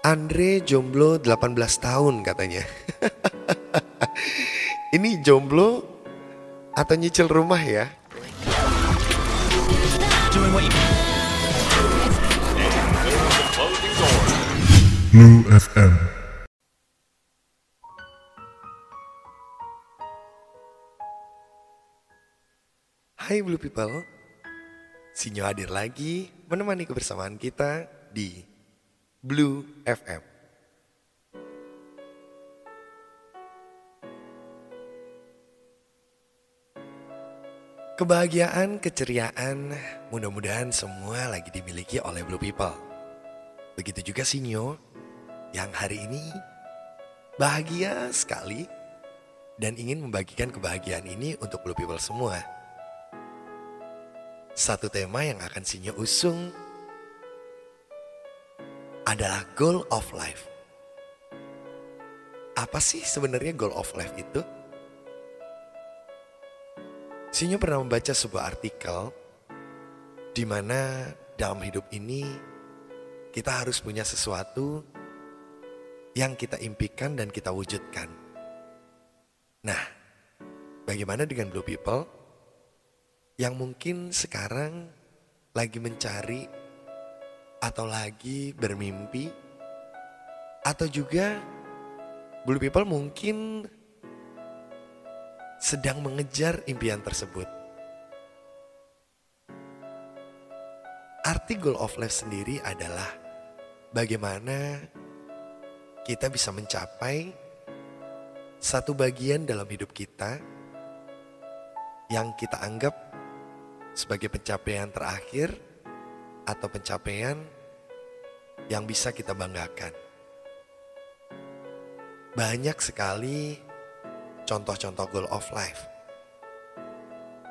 Andre jomblo 18 tahun katanya. Ini jomblo atau nyicil rumah ya? Blue FM. Hai Blue People, Sinyo hadir lagi menemani kebersamaan kita di Blue FM. Kebahagiaan, keceriaan, mudah-mudahan semua lagi dimiliki oleh Blue People. Begitu juga Sinyo yang hari ini bahagia sekali dan ingin membagikan kebahagiaan ini untuk Blue People semua. Satu tema yang akan Sinyo usung adalah goal of life. Apa sih sebenarnya goal of life itu? Sinyo pernah membaca sebuah artikel di mana dalam hidup ini kita harus punya sesuatu yang kita impikan dan kita wujudkan. Nah, bagaimana dengan Blue People yang mungkin sekarang lagi mencari atau lagi bermimpi atau juga Blue People mungkin sedang mengejar impian tersebut. Arti goal of life sendiri adalah bagaimana kita bisa mencapai satu bagian dalam hidup kita yang kita anggap sebagai pencapaian terakhir atau pencapaian yang bisa kita banggakan. Banyak sekali contoh-contoh goal of life.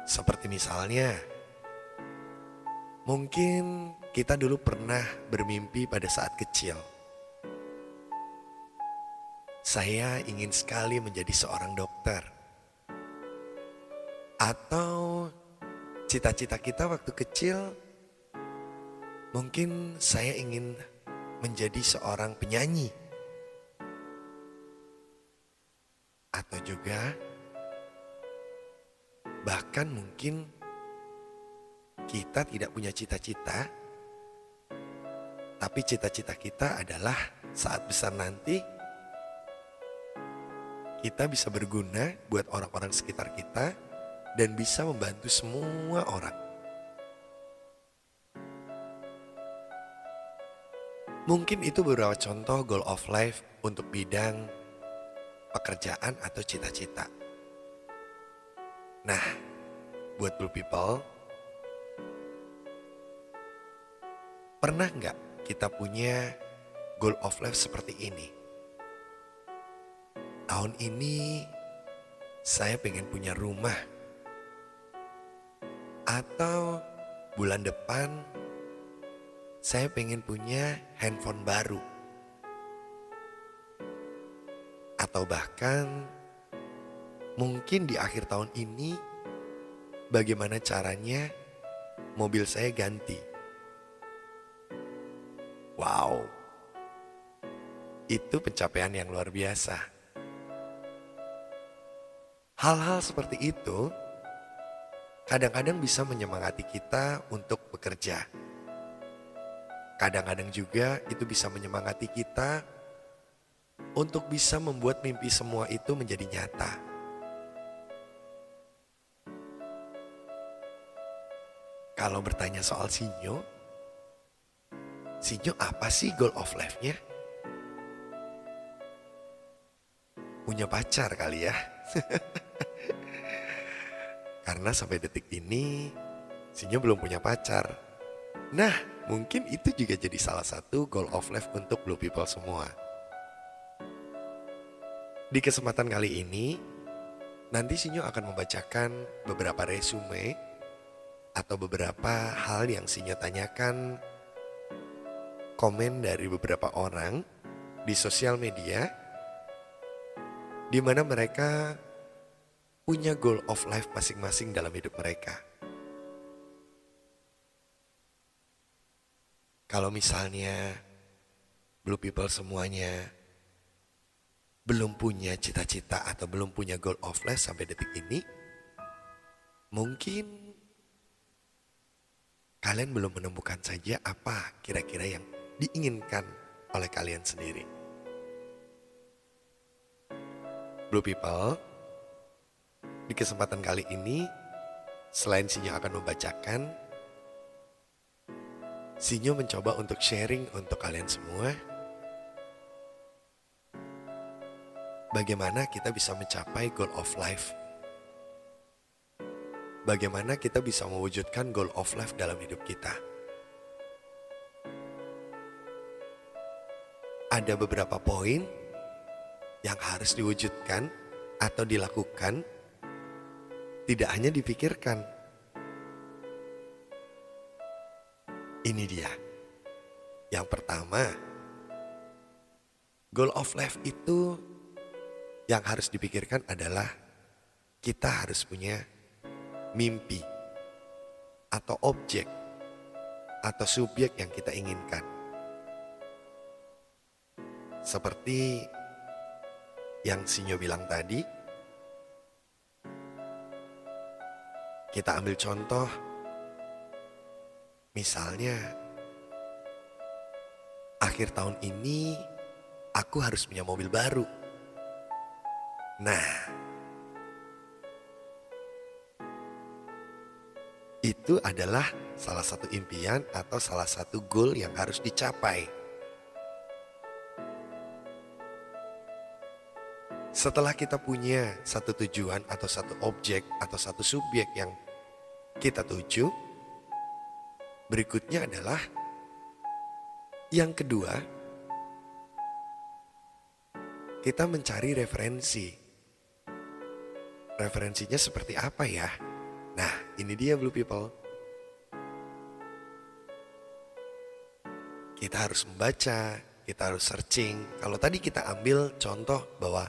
Seperti misalnya, mungkin kita dulu pernah bermimpi pada saat kecil. Saya ingin sekali menjadi seorang dokter. Atau cita-cita kita waktu kecil, mungkin saya ingin menjadi seorang penyanyi. Atau juga bahkan mungkin kita tidak punya cita-cita, tapi cita-cita kita adalah saat besar nanti kita bisa berguna buat orang-orang sekitar kita dan bisa membantu semua orang. Mungkin itu beberapa contoh goal of life untuk bidang pekerjaan atau cita-cita. Nah, buat blue people, pernah nggak kita punya goal of life seperti ini? Tahun ini saya pengen punya rumah. Atau bulan depan saya pengen punya handphone baru. Atau bahkan mungkin di akhir tahun ini bagaimana caranya mobil saya ganti. Wow. Itu pencapaian yang luar biasa. Hal-hal seperti itu kadang-kadang bisa menyemangati kita untuk bekerja. Kadang-kadang juga itu bisa menyemangati kita untuk bisa membuat mimpi semua itu menjadi nyata. Kalau bertanya soal Sinyo, Sinyo apa sih goal of life-nya? Punya pacar kali ya. Karena sampai detik ini Sinyo belum punya pacar. Nah, mungkin itu juga jadi salah satu goal of life untuk blue people semua. Di kesempatan kali ini, nanti Sinyo akan membacakan beberapa resume atau beberapa hal yang Sinyo tanyakan komen dari beberapa orang di sosial media di mana mereka punya goal of life masing-masing dalam hidup mereka. Kalau misalnya blue people semuanya belum punya cita-cita atau belum punya goal of life sampai detik ini, mungkin kalian belum menemukan saja apa kira-kira yang diinginkan oleh kalian sendiri. Blue people, di kesempatan kali ini, selain Sinyo akan membacakan, Sinyo mencoba untuk sharing untuk kalian semua bagaimana kita bisa mencapai goal of life. Bagaimana kita bisa mewujudkan goal of life dalam hidup kita. Ada beberapa poin yang harus diwujudkan atau dilakukan, tidak hanya dipikirkan. Ini dia. Yang pertama, goal of life itu yang harus dipikirkan adalah kita harus punya mimpi atau objek atau subjek yang kita inginkan. Seperti yang Sinyo bilang tadi, kita ambil contoh misalnya akhir tahun ini aku harus punya mobil baru. Nah, itu adalah salah satu impian atau salah satu goal yang harus dicapai. Setelah kita punya satu tujuan atau satu objek atau satu subjek yang kita tuju, berikutnya adalah yang kedua, kita mencari referensi referensinya seperti apa ya? Nah, ini dia Blue People. Kita harus membaca, kita harus searching. Kalau tadi kita ambil contoh bahwa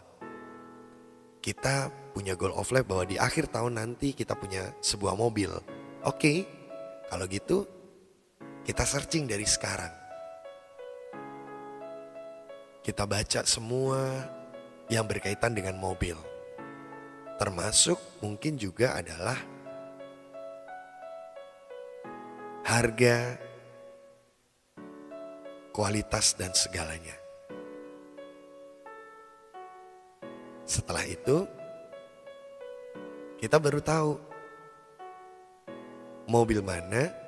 kita punya goal of life bahwa di akhir tahun nanti kita punya sebuah mobil. Oke, kalau gitu kita searching dari sekarang. Kita baca semua yang berkaitan dengan mobil. Termasuk mungkin juga adalah harga, kualitas dan segalanya. Setelah itu, kita baru tahu mobil mana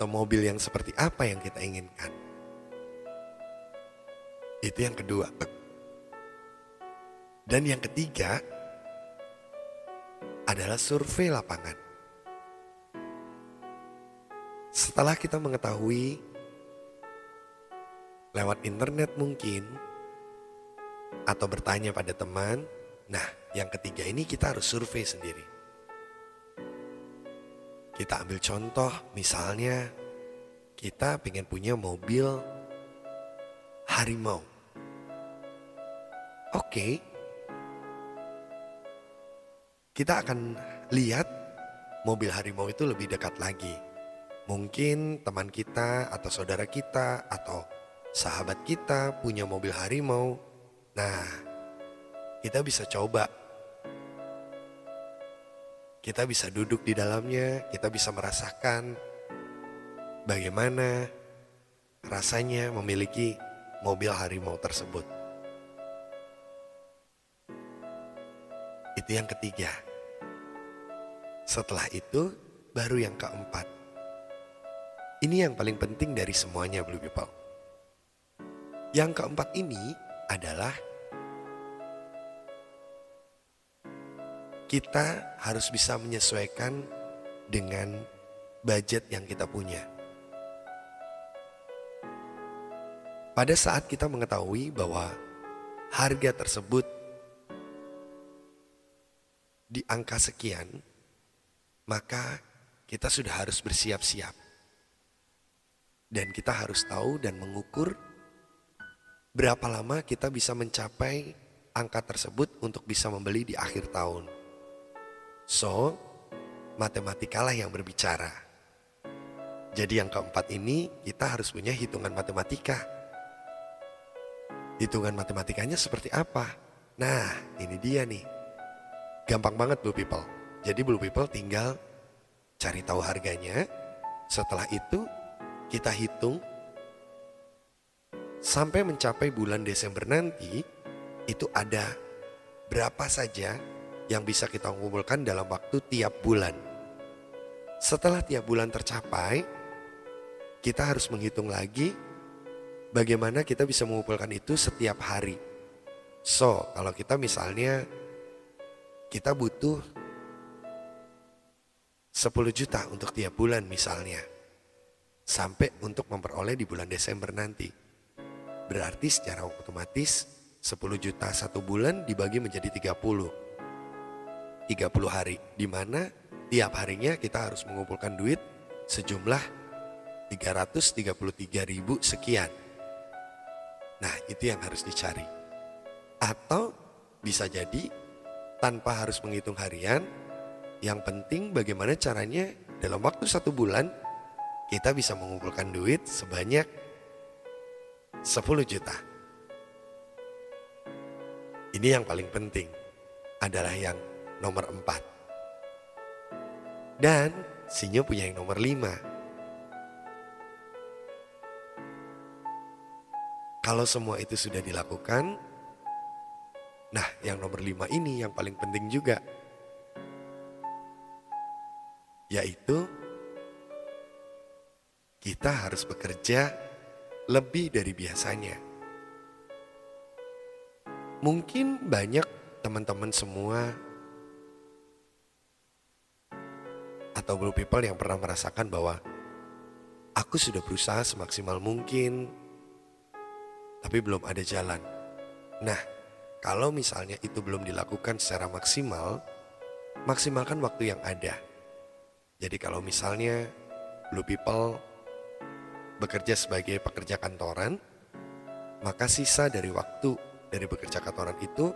atau mobil yang seperti apa yang kita inginkan. Itu yang kedua. Dan yang ketiga adalah survei lapangan. Setelah kita mengetahui lewat internet mungkin atau bertanya pada teman, nah yang ketiga ini kita harus survei sendiri. Kita ambil contoh misalnya kita pengen punya mobil harimau. Oke, kita akan lihat mobil harimau itu lebih dekat lagi. Mungkin teman kita atau saudara kita atau sahabat kita punya mobil harimau. Nah, kita bisa coba. Kita bisa duduk di dalamnya, kita bisa merasakan bagaimana rasanya memiliki mobil harimau tersebut. Itu yang ketiga. Setelah itu baru yang keempat. Ini yang paling penting dari semuanya Blue People. Yang keempat ini adalah kita harus bisa menyesuaikan dengan budget yang kita punya. Pada saat kita mengetahui bahwa harga tersebut di angka sekian, maka kita sudah harus bersiap-siap. Dan kita harus tahu dan mengukur berapa lama kita bisa mencapai angka tersebut untuk bisa membeli di akhir tahun. So, matematikalah yang berbicara. Jadi yang keempat ini kita harus punya hitungan matematika. Hitungan matematikanya seperti apa? Nah, ini dia nih. Gampang banget Blue People. Jadi Blue People tinggal cari tahu harganya. Setelah itu kita hitung sampai mencapai bulan Desember nanti itu ada berapa saja yang bisa kita kumpulkan dalam waktu tiap bulan. Setelah tiap bulan tercapai, kita harus menghitung lagi bagaimana kita bisa mengumpulkan itu setiap hari. So, kalau kita misalnya kita butuh 10 juta untuk tiap bulan misalnya. Sampai untuk memperoleh di bulan Desember nanti. Berarti secara otomatis 10 juta satu bulan dibagi menjadi 30. 30 hari di mana tiap harinya kita harus mengumpulkan duit sejumlah 333 ribu sekian. Nah itu yang harus dicari. Atau bisa jadi tanpa harus menghitung harian, yang penting bagaimana caranya dalam waktu satu bulan kita bisa mengumpulkan duit sebanyak 10 juta. Ini yang paling penting adalah yang nomor 4. Dan Sinyo punya yang nomor 5. Kalau semua itu sudah dilakukan, nah yang nomor 5 ini yang paling penting juga. Yaitu kita harus bekerja lebih dari biasanya. Mungkin banyak teman-teman semua atau blue people yang pernah merasakan bahwa aku sudah berusaha semaksimal mungkin, tapi belum ada jalan. Nah, kalau misalnya itu belum dilakukan secara maksimal, maksimalkan waktu yang ada. Jadi kalau misalnya blue people bekerja sebagai pekerja kantoran, maka sisa dari waktu dari bekerja kantoran itu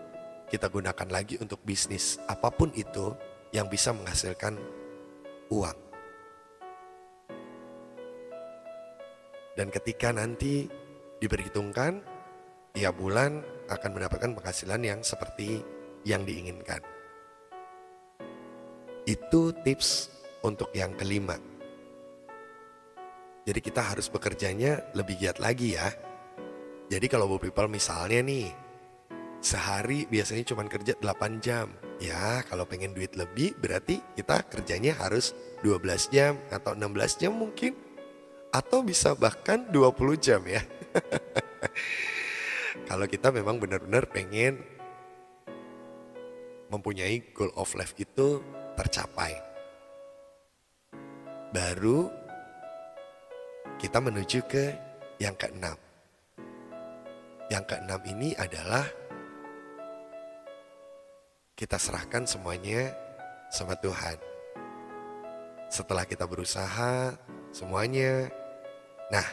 kita gunakan lagi untuk bisnis apa pun itu yang bisa menghasilkan uang. Dan ketika nanti diperhitungkan, tiap bulan akan mendapatkan penghasilan yang seperti yang diinginkan. Itu tips untuk yang kelima. Jadi kita harus bekerjanya lebih giat lagi ya. Jadi kalau Bu People misalnya nih, sehari biasanya cuma kerja 8 jam. Ya kalau pengen duit lebih berarti kita kerjanya harus 12 jam atau 16 jam mungkin. Atau bisa bahkan 20 jam ya. kalau kita memang benar-benar pengen mempunyai goal of life itu tercapai. Baru kita menuju ke yang keenam. Yang keenam ini adalah kita serahkan semuanya sama Tuhan. Setelah kita berusaha semuanya, nah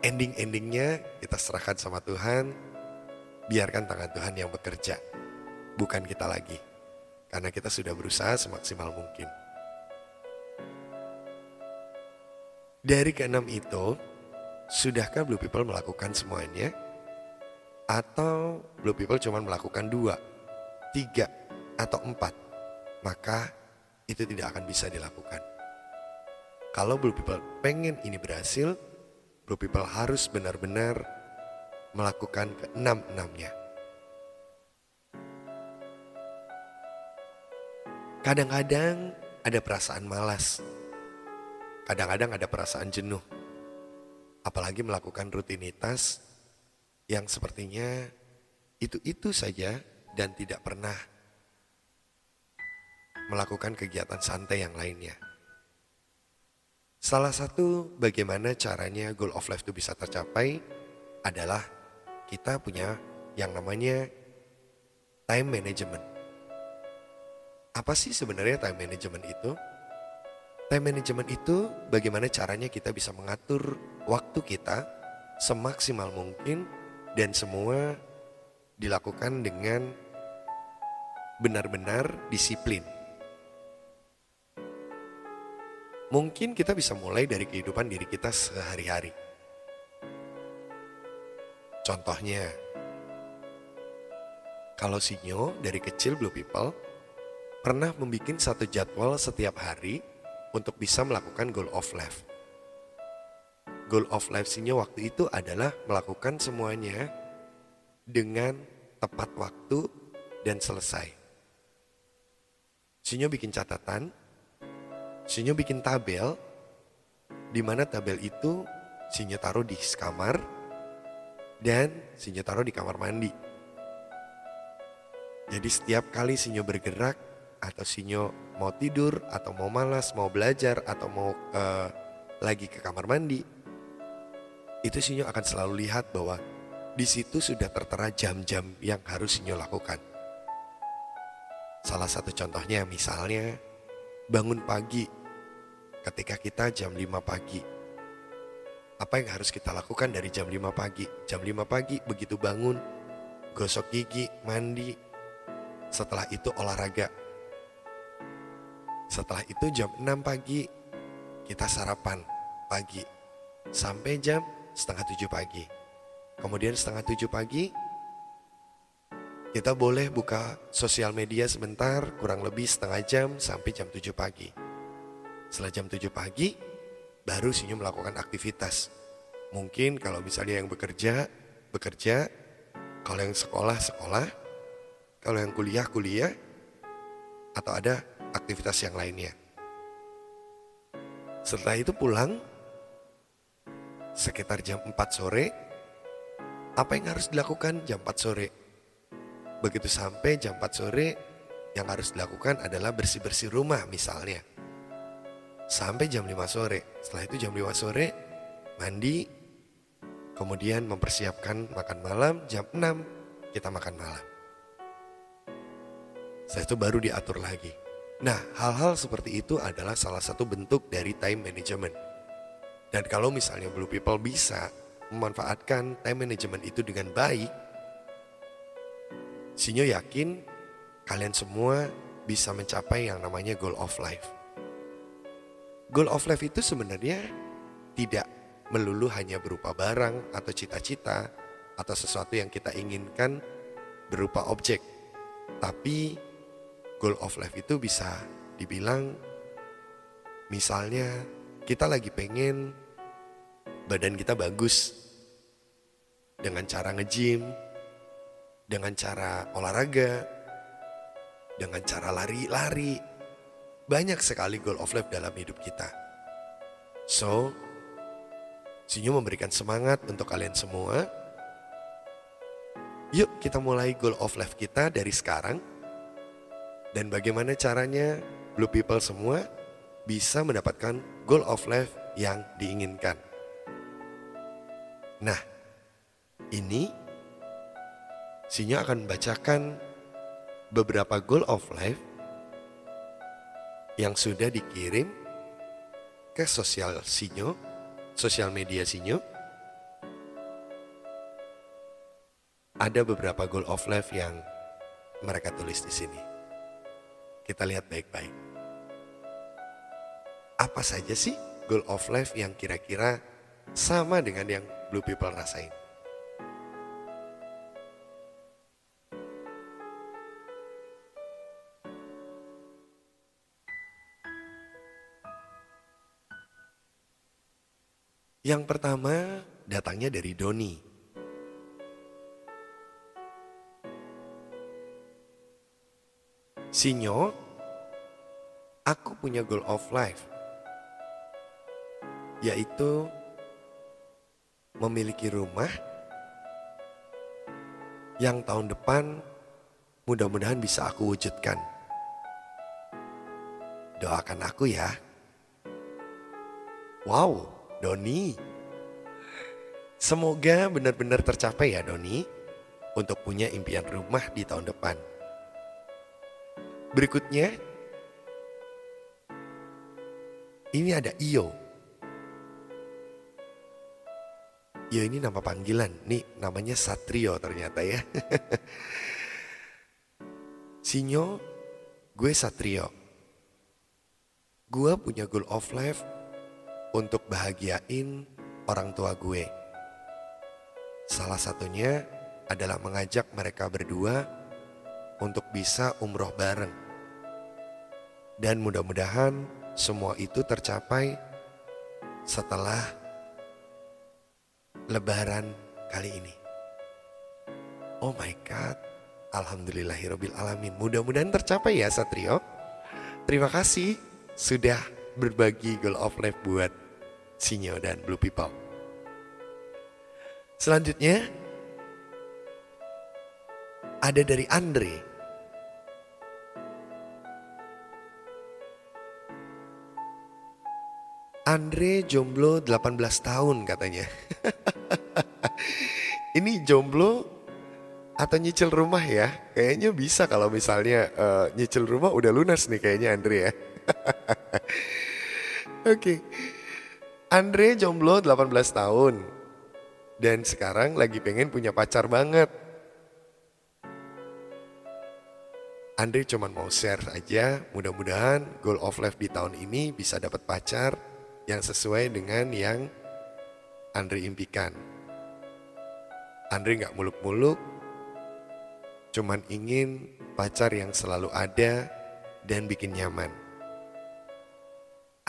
ending-endingnya kita serahkan sama Tuhan, biarkan tangan Tuhan yang bekerja, bukan kita lagi. Karena kita sudah berusaha semaksimal mungkin. Dari keenam itu, sudahkah Blue People melakukan semuanya? Atau Blue People cuma melakukan dua, tiga, atau empat? Maka itu tidak akan bisa dilakukan. Kalau Blue People pengen ini berhasil, Blue People harus benar-benar melakukan keenam-enamnya. Kadang-kadang ada perasaan malas, Kadang-kadang ada perasaan jenuh. Apalagi melakukan rutinitas yang sepertinya itu-itu saja dan tidak pernah melakukan kegiatan santai yang lainnya. Salah satu bagaimana caranya goal of life itu bisa tercapai adalah kita punya yang namanya time management. Apa sih sebenarnya time management itu? Time management itu bagaimana caranya kita bisa mengatur waktu kita semaksimal mungkin dan semua dilakukan dengan benar-benar disiplin. Mungkin kita bisa mulai dari kehidupan diri kita sehari-hari. Contohnya, kalau Sinyo dari kecil Blue People pernah membuat satu jadwal setiap hari untuk bisa melakukan goal of life. Goal of life Sinyo waktu itu adalah melakukan semuanya dengan tepat waktu dan selesai. Sinyo bikin catatan, Sinyo bikin tabel, di mana tabel itu Sinyo taruh di kamar dan Sinyo taruh di kamar mandi. Jadi setiap kali Sinyo bergerak atau Sinyo mau tidur atau mau malas, mau belajar atau mau uh, lagi ke kamar mandi, itu Sinyo akan selalu lihat bahwa di situ sudah tertera jam-jam yang harus Sinyo lakukan. Salah satu contohnya misalnya bangun pagi ketika kita jam 5 pagi. Apa yang harus kita lakukan dari jam 5 pagi? Jam 5 pagi begitu bangun, gosok gigi, mandi. Setelah itu olahraga. Setelah itu jam 6 pagi kita sarapan pagi sampai jam setengah 7 pagi. Kemudian setengah 7 pagi kita boleh buka sosial media sebentar kurang lebih setengah jam sampai jam 7 pagi. Setelah jam 7 pagi, baru Sinyo melakukan aktivitas. Mungkin kalau misalnya yang bekerja, bekerja. Kalau yang sekolah, sekolah. Kalau yang kuliah, kuliah. Atau ada aktivitas yang lainnya. Setelah itu pulang, sekitar jam 4 sore, apa yang harus dilakukan jam 4 sore? Begitu sampai jam 4 sore, yang harus dilakukan adalah bersih-bersih rumah misalnya sampai jam 5 sore. Setelah itu jam 5 sore mandi, kemudian mempersiapkan makan malam, jam 6 kita makan malam. Setelah itu baru diatur lagi. Nah, hal-hal seperti itu adalah salah satu bentuk dari time management. Dan kalau misalnya Blue People bisa memanfaatkan time management itu dengan baik, Sinyo yakin kalian semua bisa mencapai yang namanya goal of life. Goal of life itu sebenarnya tidak melulu hanya berupa barang atau cita-cita atau sesuatu yang kita inginkan berupa objek. Tapi goal of life itu bisa dibilang misalnya kita lagi pengen badan kita bagus dengan cara nge-gym, dengan cara olahraga, dengan cara lari-lari, banyak sekali goal of life dalam hidup kita. So, Sinyo memberikan semangat untuk kalian semua. Yuk kita mulai goal of life kita dari sekarang. Dan bagaimana caranya Blue People semua bisa mendapatkan goal of life yang diinginkan. Nah, ini Sinyo akan membacakan beberapa goal of life yang sudah dikirim ke sosial Sinyo, sosial media Sinyo. Ada beberapa goal of life yang mereka tulis di sini. Kita lihat baik-baik. Apa saja sih goal of life yang kira-kira sama dengan yang Blue People rasain? Yang pertama datangnya dari Doni. Sinyo, aku punya goal of life, yaitu memiliki rumah yang tahun depan mudah-mudahan bisa aku wujudkan. Doakan aku ya. Wow, Doni. Semoga benar-benar tercapai ya Doni untuk punya impian rumah di tahun depan. Berikutnya, ini ada Iyo. Iyo ini nama panggilan, nih namanya Satrio ternyata ya. Sinyo, gue Satrio. Gue punya goal of life untuk bahagiain orang tua gue. Salah satunya adalah mengajak mereka berdua untuk bisa umroh bareng. Dan mudah-mudahan semua itu tercapai setelah lebaran kali ini. Oh my God, Alhamdulillahirrohmanirrohim. alamin. Mudah-mudahan tercapai ya Satrio. Terima kasih sudah berbagi goal of life buat Sinyo dan Blue People. Selanjutnya ada dari Andre. Andre jomblo 18 tahun katanya. Ini jomblo atau nyicil rumah ya? Kayaknya bisa kalau misalnya uh, nyicil rumah udah lunas nih kayaknya Andre ya. Oke. Okay. Andre jomblo 18 tahun. Dan sekarang lagi pengen punya pacar banget. Andre cuma mau share aja, mudah-mudahan goal of life di tahun ini bisa dapat pacar yang sesuai dengan yang Andre impikan. Andre nggak muluk-muluk, cuman ingin pacar yang selalu ada dan bikin nyaman.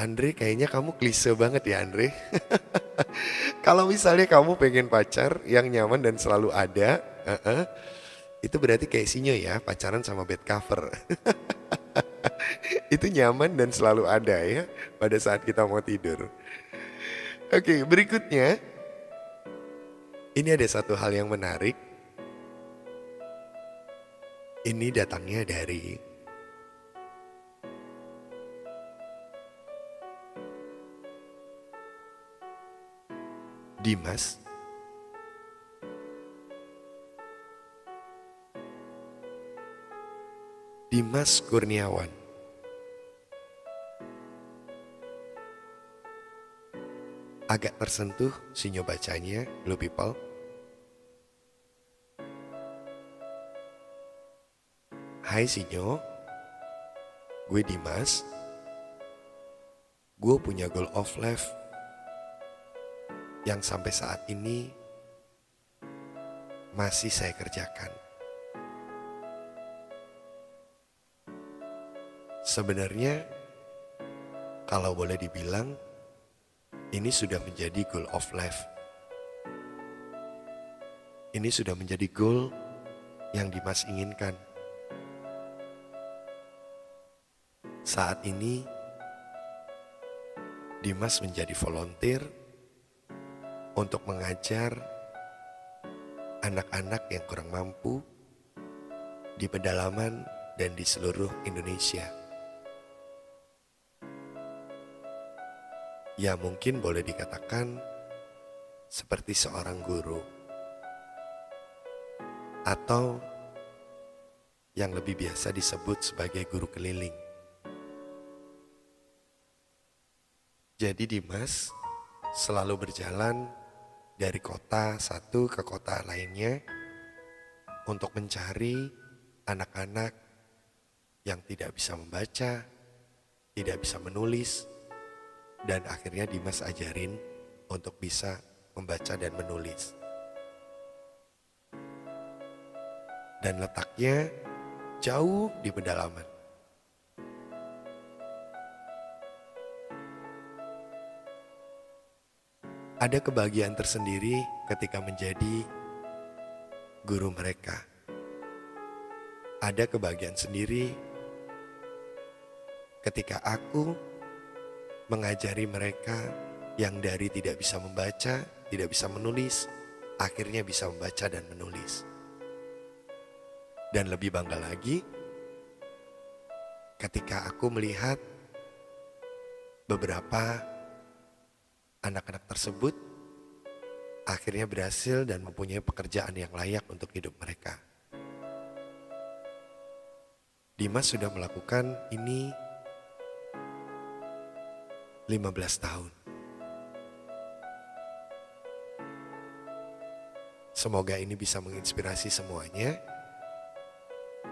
Andre kayaknya kamu klise banget ya Andre. Kalau misalnya kamu pengen pacar yang nyaman dan selalu ada, uh -uh, itu berarti kayak sinyo ya pacaran sama bed cover. itu nyaman dan selalu ada ya pada saat kita mau tidur. Oke berikutnya, ini ada satu hal yang menarik. Ini datangnya dari Dimas Dimas Kurniawan. Agak tersentuh sinyo bacanya Blue People. Hai Sinyo Gue Dimas. Gue punya goal of life yang sampai saat ini masih saya kerjakan. Sebenarnya, kalau boleh dibilang, ini sudah menjadi goal of life. Ini sudah menjadi goal yang Dimas inginkan. Saat ini, Dimas menjadi volunteer untuk mengajar anak-anak yang kurang mampu di pedalaman dan di seluruh Indonesia. Ya mungkin boleh dikatakan seperti seorang guru atau yang lebih biasa disebut sebagai guru keliling. Jadi Dimas selalu berjalan dari kota satu ke kota lainnya untuk mencari anak-anak yang tidak bisa membaca, tidak bisa menulis, dan akhirnya Dimas ajarin untuk bisa membaca dan menulis. Dan letaknya jauh di pedalaman. Ada kebahagiaan tersendiri ketika menjadi guru mereka. Ada kebahagiaan sendiri ketika aku mengajari mereka yang dari tidak bisa membaca, tidak bisa menulis, akhirnya bisa membaca dan menulis. Dan lebih bangga lagi ketika aku melihat beberapa anak-anak tersebut akhirnya berhasil dan mempunyai pekerjaan yang layak untuk hidup mereka. Dimas sudah melakukan ini 15 tahun. Semoga ini bisa menginspirasi semuanya.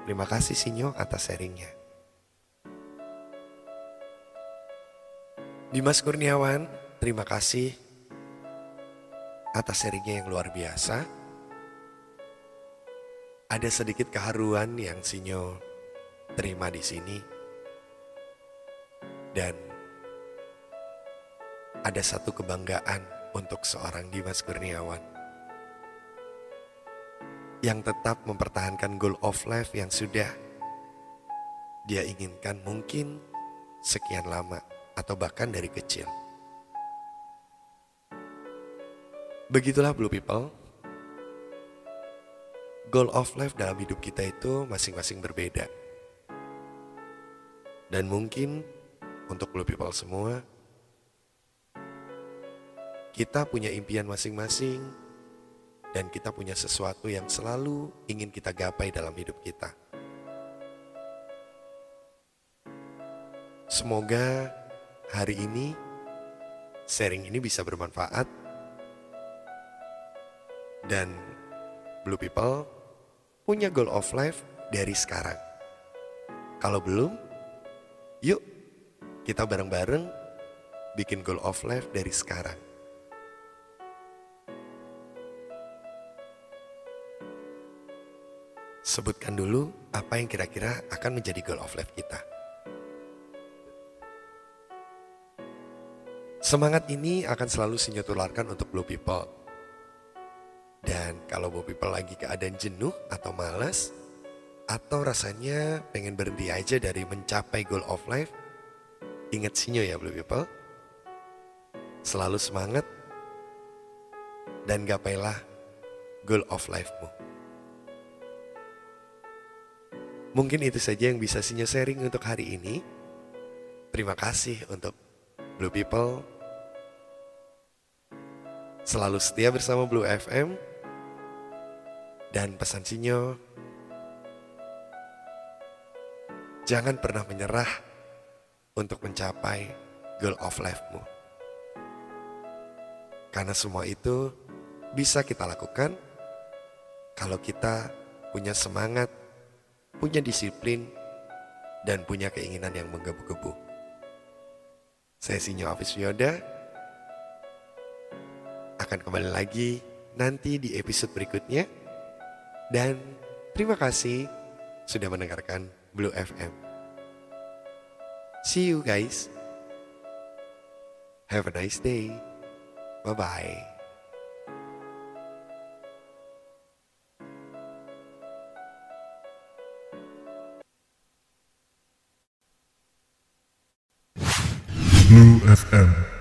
Terima kasih Sinyo atas sharingnya. Dimas Kurniawan, terima kasih atas sharingnya yang luar biasa. Ada sedikit keharuan yang Sinyo terima di sini. Dan ada satu kebanggaan untuk seorang Dimas Kurniawan yang tetap mempertahankan goal of life yang sudah dia inginkan mungkin sekian lama atau bahkan dari kecil. Begitulah Blue People. Goal of life dalam hidup kita itu masing-masing berbeda. Dan mungkin untuk Blue People semua, kita punya impian masing-masing dan kita punya sesuatu yang selalu ingin kita gapai dalam hidup kita. Semoga hari ini sharing ini bisa bermanfaat dan Blue People punya goal of life dari sekarang. Kalau belum, yuk kita bareng-bareng bikin goal of life dari sekarang. Sebutkan dulu apa yang kira-kira akan menjadi goal of life kita. Semangat ini akan selalu Sinyo tularkan untuk Blue People. Dan kalau Blue People lagi keadaan jenuh atau malas, atau rasanya pengen berhenti aja dari mencapai goal of life, ingat Sinyo ya Blue People. Selalu semangat dan gapailah goal of life-mu. Mungkin itu saja yang bisa Sinyo sharing untuk hari ini. Terima kasih untuk Blue People selalu setia bersama Blue FM dan pesan Sinyo jangan pernah menyerah untuk mencapai goal of life-mu. Karena semua itu bisa kita lakukan kalau kita punya semangat, punya disiplin, dan punya keinginan yang menggebu-gebu. Saya Sinyo Afis Yoda akan kembali lagi nanti di episode berikutnya. Dan terima kasih sudah mendengarkan Blue FM. See you guys. Have a nice day. Bye-bye. Blue FM